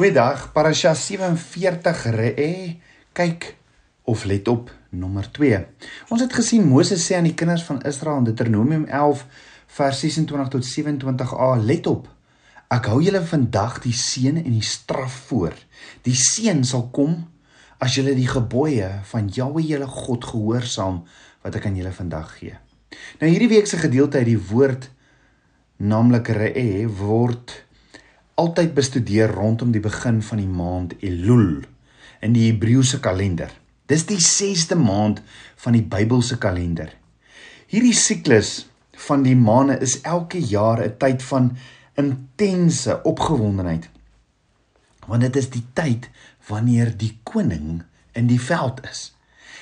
Goeiedag, Parasha 47 Re'e. Kyk of let op nommer 2. Ons het gesien Moses sê aan die kinders van Israel in Deuteronomium 11 vers 26 tot 27a, let op. Ek hou julle vandag die seën en die straf voor. Die seën sal kom as julle die gebooie van Jahwe julle God gehoorsaam wat ek aan julle vandag gee. Nou hierdie week se gedeelte uit die woord naamlik Re'e word altyd bestudeer rondom die begin van die maand Elul in die Hebreëse kalender. Dis die 6de maand van die Bybelse kalender. Hierdie siklus van die maande is elke jaar 'n tyd van intense opgewondenheid. Want dit is die tyd wanneer die koning in die veld is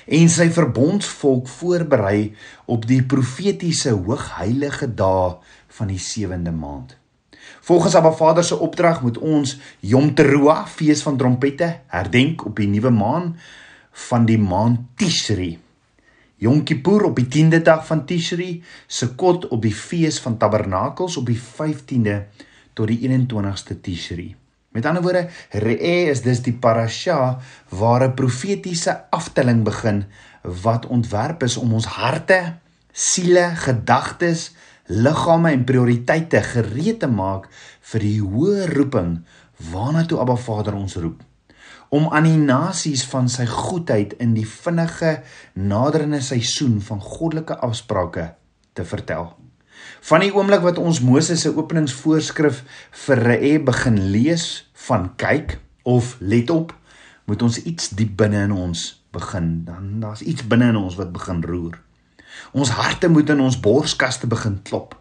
en sy verbondsvolk voorberei op die profetiese hoogheilige dae van die 7de maand. Volgens Abba Vader se opdrag moet ons Yom Teruah, fees van trompette, herdenk op die nuwe maan van die maand Tishri. Yom Kippur op die 10de dag van Tishri, Sukkot op die fees van Tabernakels op die 15de tot die 21ste Tishri. Met ander woorde, Re'e is dus die parasha waar 'n profetiese aftelling begin wat ontwerp is om ons harte, siele, gedagtes, liggame en prioriteite gereed te maak vir die hoë roeping waarna toe Abba Vader ons roep om aan die nasies van sy goedheid in die vinnige naderende seisoen van goddelike afsprake te vertel. Van die oomblik wat ons Moses se openingsvoorskrif vir Re'e begin lees van kyk of let op, moet ons iets diep binne in ons begin. Dan daar's iets binne in ons wat begin roer. Ons harte moet in ons borskaste begin klop.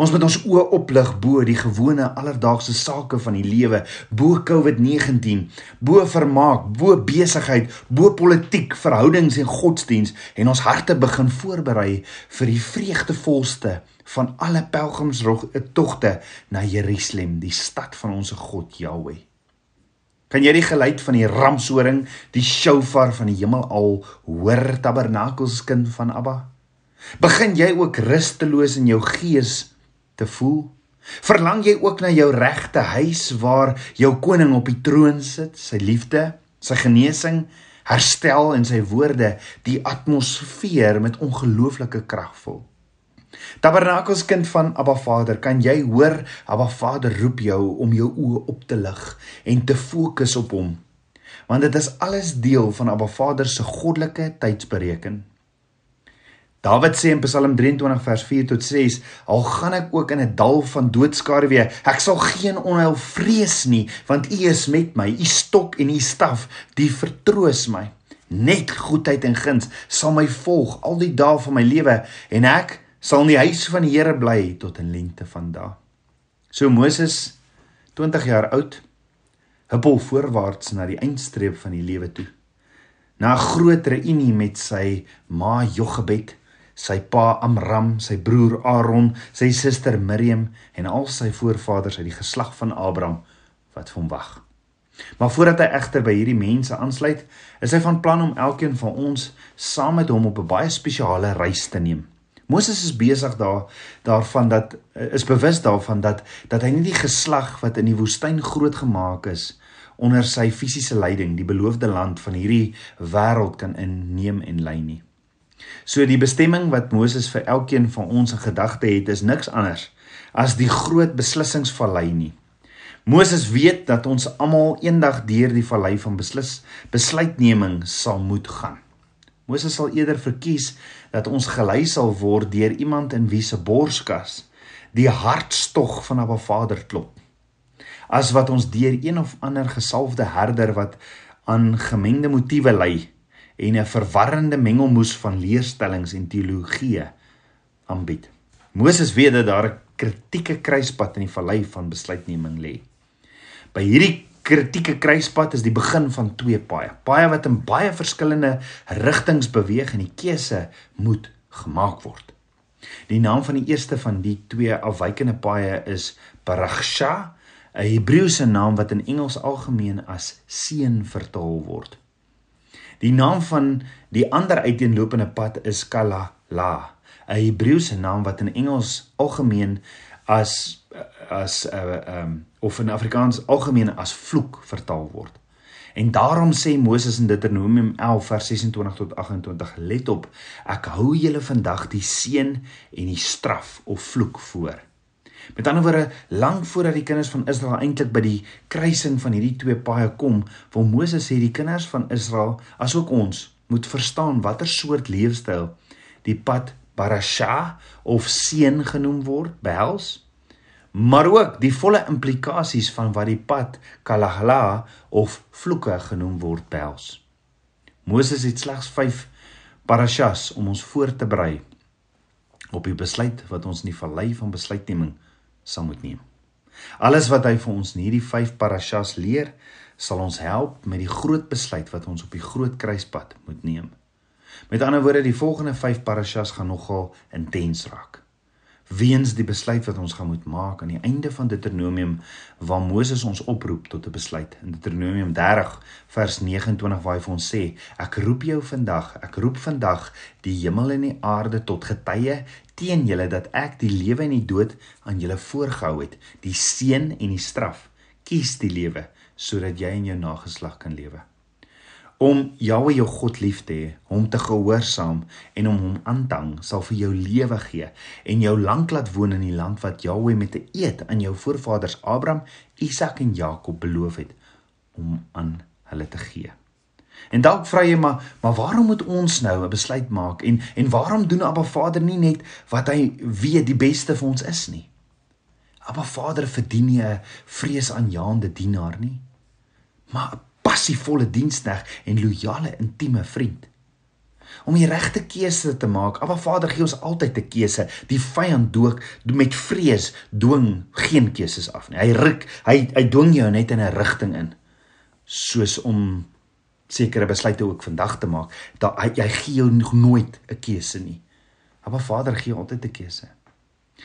Ons moet ons oë oplig bo die gewone alledaagse sake van die lewe, bo COVID-19, bo vermaak, bo besigheid, bo politiek, verhoudings en godsdiens en ons harte begin voorberei vir die vreugdevolste van alle pelgrimstogte na Jerusalem, die stad van ons God Jahweh. Kan jy die geluid van die ramshoring, die shofar van die hemel al hoor, tabernakelskind van Abba? Begin jy ook rusteloos in jou gees te voel? Verlang jy ook na jou regte huis waar jou koning op die troon sit, sy liefde, sy genesing, herstel en sy woorde die atmosfeer met ongelooflike krag vul? Tabernakels kind van Abba Vader, kan jy hoor Abba Vader roep jou om jou oë op te lig en te fokus op hom? Want dit is alles deel van Abba Vader se goddelike tydsberekening. Dawid sê in Psalm 23 vers 4 tot 6: Al gaan ek ook in 'n dal van doodskaduwee, ek sal geen onheil vrees nie, want U is met my. U stok en U staf, die vertroos my. Net goedheid en guns sal my volg al die dae van my lewe en ek sal in die huis van die Here bly tot in lengte van dae. So Moses 20 jaar oud huppel voorwaarts na die eindstreep van die lewe toe. Na 'n groot reunie met sy ma Jochebed sy pa Amram, sy broer Aaron, sy suster Miriam en al sy voorvaders uit die geslag van Abraham wat vir hom wag. Maar voordat hy egter by hierdie mense aansluit, is hy van plan om elkeen van ons saam met hom op 'n baie spesiale reis te neem. Moses is besig daar daarvan dat is bewus daarvan dat dat hy nie die geslag wat in die woestyn grootgemaak is onder sy fisiese leiding die beloofde land van hierdie wêreld kan inneem en lei nie. So die bestemming wat Moses vir elkeen van ons in gedagte het is niks anders as die groot beslissingsvallei nie. Moses weet dat ons almal eendag deur die vallei van beslis besluitneming sal moet gaan. Moses sal eerder verkies dat ons gelei sal word deur iemand in wie se borskas die hartstog van 'n Vader klop as wat ons deur een of ander gesalfde herder wat aan gemengde motiewe lei en 'n verwarrende mengelmoes van leerstellings en teologie aanbied. Moses weet dat daar 'n kritieke kruispunt in die vallei van besluitneming lê. By hierdie kritieke kruispunt is die begin van twee paaie, paaie wat in baie verskillende rigtings beweeg en die keuse moet gemaak word. Die naam van die eerste van die twee afwykende paaie is Paragsha, 'n Hebreëse naam wat in Engels algemeen as seën vertaal word. Die naam van die ander uiteenlopende pad is Kalala, 'n Hebreëse naam wat in Engels algemeen as as 'n uh, um of in Afrikaans algemeen as vloek vertaal word. En daarom sê Moses in Deuteronomium 11 vers 26 tot 28: Let op, ek hou julle vandag die seën en die straf of vloek voor. Met ander woorde, lank voordat die kinders van Israel eintlik by die kruising van hierdie twee paaie kom, wil Moses sê die kinders van Israel, asook ons, moet verstaan watter soort leefstyl die pad parasha of seën genoem word, behels maar ook die volle implikasies van wat die pad kalahla of vloeke genoem word behels. Moses het slegs 5 parashas om ons voor te berei op die besluit wat ons in die vallei van besluitneming sal moet neem. Alles wat hy vir ons in hierdie 5 parashas leer, sal ons help met die groot besluit wat ons op die groot kruispunt moet neem. Met ander woorde, die volgende 5 parashas gaan nogal intens raak weens die besluit wat ons gaan moet maak aan die einde van Deuteronomium waar Moses ons oproep tot 'n besluit. In Deuteronomium 30 vers 29 waar hy vir ons sê: Ek roep jou vandag, ek roep vandag die hemel en die aarde tot getuie teen julle dat ek die lewe en die dood aan julle voorgehou het, die seën en die straf. Kies die lewe sodat jy en jou nageslag kan lewe om Jahwe jou God lief te hê, hom te gehoorsaam en om hom aan te hang, sal vir jou lewe gee en jou lank laat woon in die land wat Jahwe met 'n eed aan jou voorvaders Abraham, Isak en Jakob beloof het om aan hulle te gee. En dalk vra jy maar, maar waarom moet ons nou 'n besluit maak en en waarom doen Abba Vader nie net wat hy weet die beste vir ons is nie? Abba Vader verdien nie 'n vreesaanjaende dienaar nie, maar passievolle diensneg en loyale intieme vriend. Om die regte keuse te maak, Abba Vader gee ons altyd 'n keuse. Die vyand dook met vrees dwing geen keuses af nie. Hy ruk, hy hy dwing jou net in 'n rigting in. Soos om sekere besluite ook vandag te maak. Dat hy, hy gee jou nooit 'n keuse nie. Abba Vader gee altyd 'n keuse.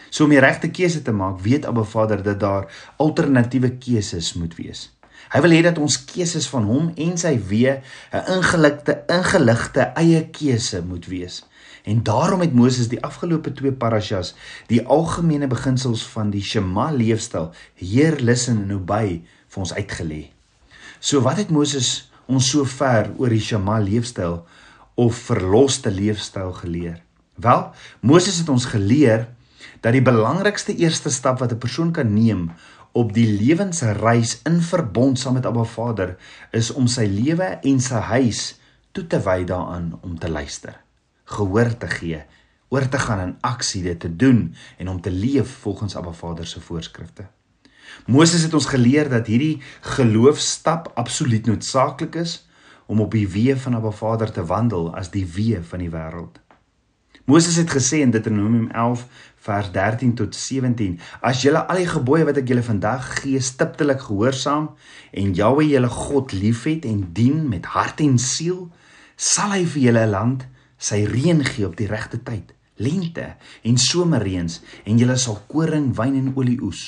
So om die regte keuse te maak, weet Abba Vader dat daar alternatiewe keuses moet wees. Hy wil hê dat ons keuses van hom en sy weë 'n ingelikte, ingeligte eie keuse moet wees. En daarom het Moses die afgelope twee parashas die algemene beginsels van die Shema leefstyl, Heer listen en obey, vir ons uitgelê. So wat het Moses ons so ver oor die Shema leefstyl of verloste leefstyl geleer? Wel, Moses het ons geleer dat die belangrikste eerste stap wat 'n persoon kan neem op die lewensreis in verbond saam met Abba Vader is om sy lewe en sy huis toe te wy daaraan om te luister, gehoor te gee, oor te gaan in aksie dit te doen en om te leef volgens Abba Vader se voorskrifte. Moses het ons geleer dat hierdie geloofstap absoluut noodsaaklik is om op die weë van Abba Vader te wandel as die weë van die wêreld. Moses het gesê in Deuteronomium 11 vers 13 tot 17: As julle al die gebooie wat ek julle vandag gee stiptelik gehoorsaam en Jahwe julle God liefhet en dien met hart en siel, sal hy vir julle land sy reën gee op die regte tyd, lente en somerreëns en julle sal koring, wyn en olie oes.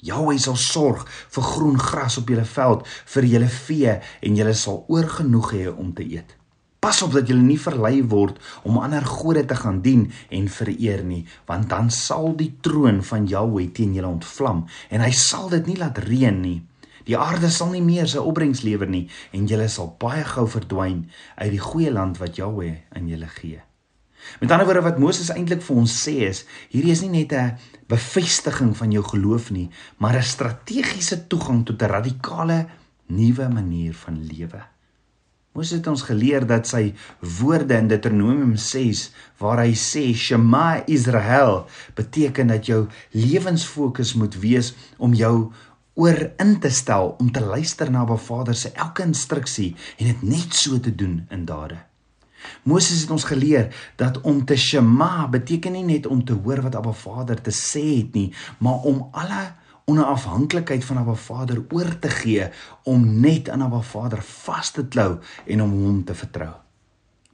Jahwe sal sorg vir groen gras op julle veld vir julle vee en julle sal oorgenoeg hê om te eet. Pas op dat jy nie verlei word om ander gode te gaan dien en vereer nie, want dan sal die troon van Jahweh teen julle ontvlam en hy sal dit nie laat reën nie. Die aarde sal nie meer sy opbrengs lewer nie en julle sal baie gou verdwyn uit die goeie land wat Jahweh aan julle gee. Met ander woorde wat Moses eintlik vir ons sê is, hierdie is nie net 'n bevestiging van jou geloof nie, maar 'n strategiese toegang tot 'n radikale nuwe manier van lewe. Moses het ons geleer dat sy woorde in Deuteronomium 6 waar hy sê Shema Israel beteken dat jou lewensfokus moet wees om jou oor in te stel om te luister na Ba Vader se elke instruksie en dit net so te doen in dade. Moses het ons geleer dat om te shema beteken nie net om te hoor wat Abba Vader te sê het nie, maar om alle onafhanklikheid van Abba Vader oor te gee om net aan Abba Vader vas te klou en om hom te vertrou.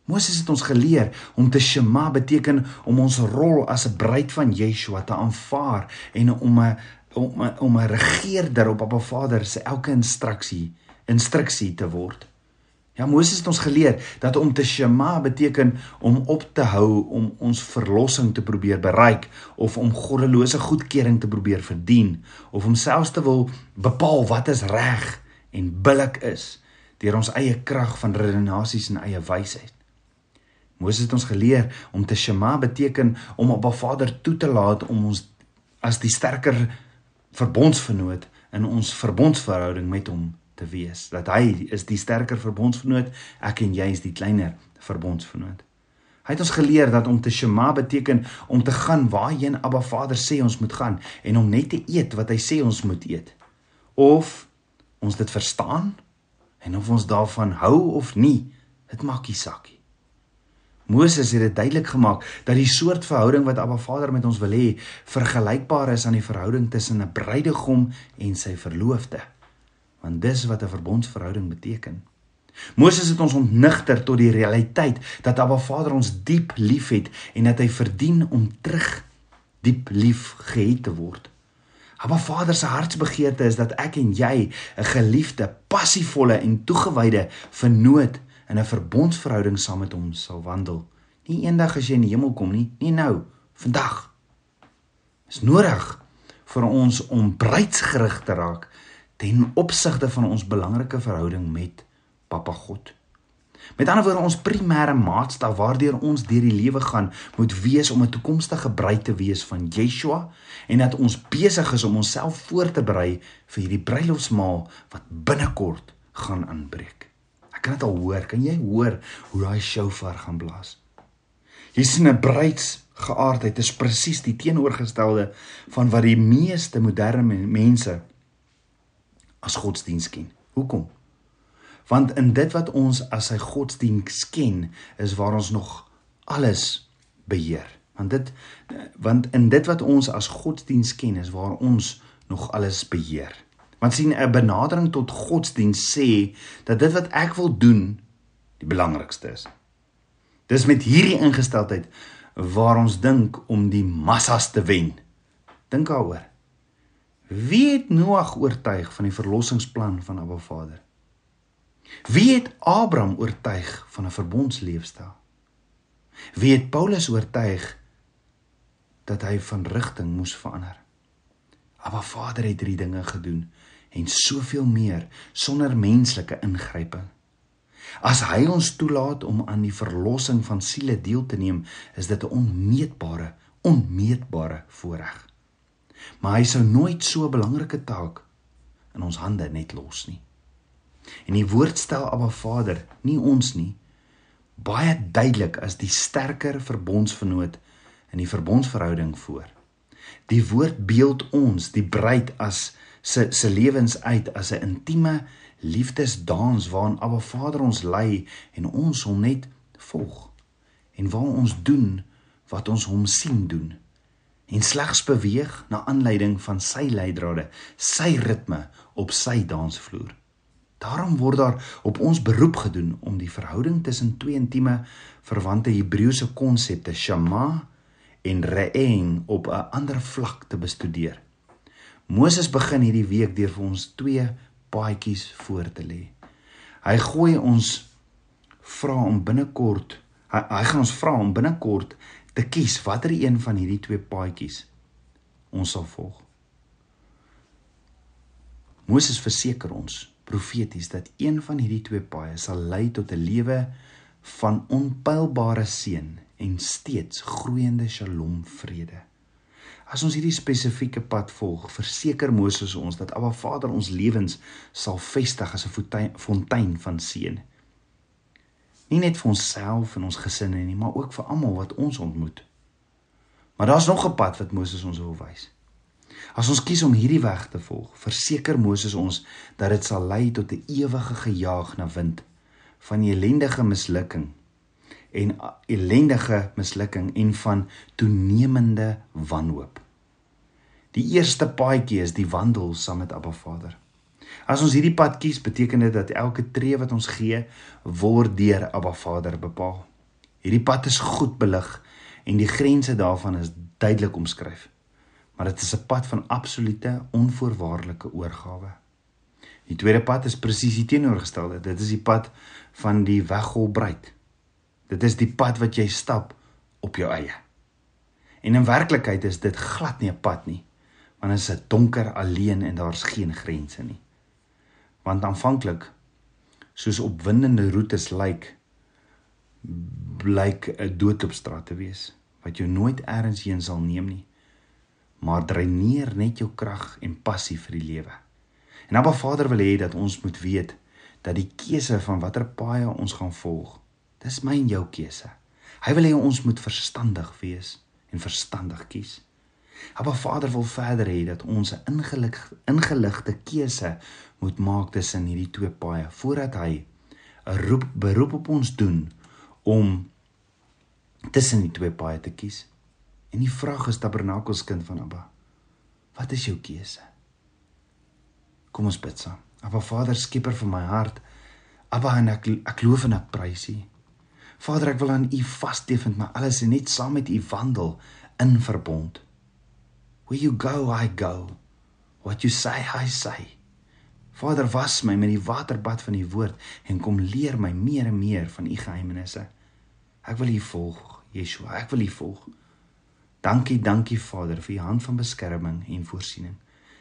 Moses het ons geleer om te shema beteken om ons rol as 'n bruid van Yeshua te aanvaar en om 'n om 'n om 'n regeerder op Abba Vader se elke instruksie instruksie te word. Ja Moses het ons geleer dat om te shema beteken om op te hou om ons verlossing te probeer bereik of om goddelose goedkeuring te probeer verdien of om selfs te wil bepaal wat is reg en billik is deur ons eie krag van redenasies en eie wysheid. Moses het ons geleer om te shema beteken om op 'n Vader toe te laat om ons as die sterker verbondsvernoot in ons verbondsverhouding met hom te wees. Dat hy is die sterker verbondsvernoot ek en jy is die kleiner verbondsvernoot hy het ons geleer dat om te shema beteken om te gaan waarheen Abba Vader sê ons moet gaan en om net te eet wat hy sê ons moet eet. Of ons dit verstaan en of ons daarvan hou of nie dit maak nie saak Moses het dit duidelik gemaak dat die soort verhouding wat Abba Vader met ons wil hê vergelykbaar is aan die verhouding tussen 'n bruidegom en sy verloofde want dis wat 'n verbondsverhouding beteken. Moses het ons ontnigter tot die realiteit dat Abba Vader ons diep liefhet en dat hy verdien om terug diep lief gehet te word. Abba Vader se hartsbegeerte is dat ek en jy 'n geliefde, passievolle en toegewyde vernoot in 'n verbondsverhouding saam met hom sal wandel. Nie eendag as jy in die hemel kom nie, nie nou, vandag. Is nodig vir ons om bruidsgerig te raak ten opsigte van ons belangrike verhouding met Papa God. Met ander woorde ons primêre maatstaf waardeur ons deur die lewe gaan moet wees om 'n toekomstige bruid te wees van Yeshua en dat ons besig is om onsself voor te berei vir hierdie bruilofsmaal wat binnekort gaan aanbreek. Ek kan dit al hoor, kan jy hoor hoe daai shofar gaan blaas? Jy sien 'n bruids geaardheid is presies die teenoorgestelde van wat die meeste moderne mense as godsdiens ken. Hoekom? Want in dit wat ons as sy godsdiens ken, is waar ons nog alles beheer. Want dit want in dit wat ons as godsdiens ken, is waar ons nog alles beheer. Want sien 'n benadering tot godsdiens sê dat dit wat ek wil doen die belangrikste is. Dis met hierdie ingesteldheid waar ons dink om die massas te wen. Dink daaroor. Wie het Noag oortuig van die verlossingsplan van Abba Vader? Wie het Abraham oortuig van 'n verbondsleefstyl? Wie het Paulus oortuig dat hy van rigting moes verander? Abba Vader het drie dinge gedoen en soveel meer sonder menslike ingryping. As hy ons toelaat om aan die verlossing van siele deel te neem, is dit 'n onmeetbare, onmeetbare voorreg maar hy sou nooit so 'n belangrike taak in ons hande net los nie. En die woord stel Abba Vader, nie ons nie, baie duidelik as die sterker verbondsvernoot in die verbondsverhouding voor. Die woord beeld ons, die bruid as se se lewens uit as 'n intieme liefdesdans waarin Abba Vader ons lei en ons hom net volg en waar ons doen wat ons hom sien doen en slegs beweeg na aanleiding van sy leidrade, sy ritme op sy dansvloer. Daarom word daar op ons beroep gedoen om die verhouding tussen twee intieme verwante Hebreëse konsepte shama en re'en op 'n ander vlak te bestudeer. Moses begin hierdie week deur vir ons twee paadjies voor te lê. Hy gooi ons vra om binnekort hy, hy gaan ons vra om binnekort te kies watter een van hierdie twee paadjies ons sal volg. Moses verseker ons profeties dat een van hierdie twee paaie sal lei tot 'n lewe van onpylbare seën en steeds groeiende shalom vrede. As ons hierdie spesifieke pad volg, verseker Moses ons dat Abba Vader ons lewens sal vestig as 'n fontein van seën nie net vir onsself en ons gesinne nie, maar ook vir almal wat ons ontmoet. Maar daar's nog 'n pad wat Moses ons wil wys. As ons kies om hierdie weg te volg, verseker Moses ons dat dit sal lei tot 'n ewige gejaag na wind van ellendige mislukking en ellendige mislukking en van toenemende wanhoop. Die eerste paadjie is die wandel saam met Abba Vader. As ons hierdie pad kies, beteken dit dat elke tree wat ons gee, word deur Abba Vader bepaal. Hierdie pad is goed belig en die grense daarvan is duidelik omskryf. Maar dit is 'n pad van absolute onvoorwaardelike oorgawe. Die tweede pad is presies die teenoorgestelde. Dit is die pad van die weggolbreid. Dit is die pad wat jy stap op jou eie. En in werklikheid is dit glad nie 'n pad nie, want dit is 'n donker alleen en daar's geen grense nie. Want aanvanklik soos opwindende roetes lyk blyk 'n doodopstraat te wees wat jou nooit eers heen sal neem nie maar dreineer net jou krag en passie vir die lewe. En Abba Vader wil hê dat ons moet weet dat die keuse van watter paai ons gaan volg, dis my en jou keuse. Hy wil hê ons moet verstandig wees en verstandig kies. Abba Vader wil verder hê dat ons 'n ingelig ingeligte keuse moet maak tussen hierdie twee paaie voordat hy 'n roep beroep op ons doen om tussen die twee paaie te kies. En die vraag is Tabernakels kind van Abba. Wat is jou keuse? Kom ons bid saam. Abba Vader, skieper van my hart. Abba, en ek ek loof en ek prys U. Vader, ek wil aan U vassteef met my alles en net saam met U wandel in verbond. Where you go, I go. What you say, I say. Vader, was my met die waterbad van U woord en kom leer my meer en meer van U geheimenisse. Ek wil U volg, Yeshua. Ek wil U volg. Dankie, dankie Vader vir u hand van beskerming en voorsiening.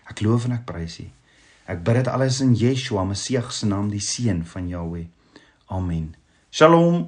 Ek loof en ek prys u. Ek bid dit alles in Yeshua Messie se naam, die seun van Jahweh. Amen. Shalom.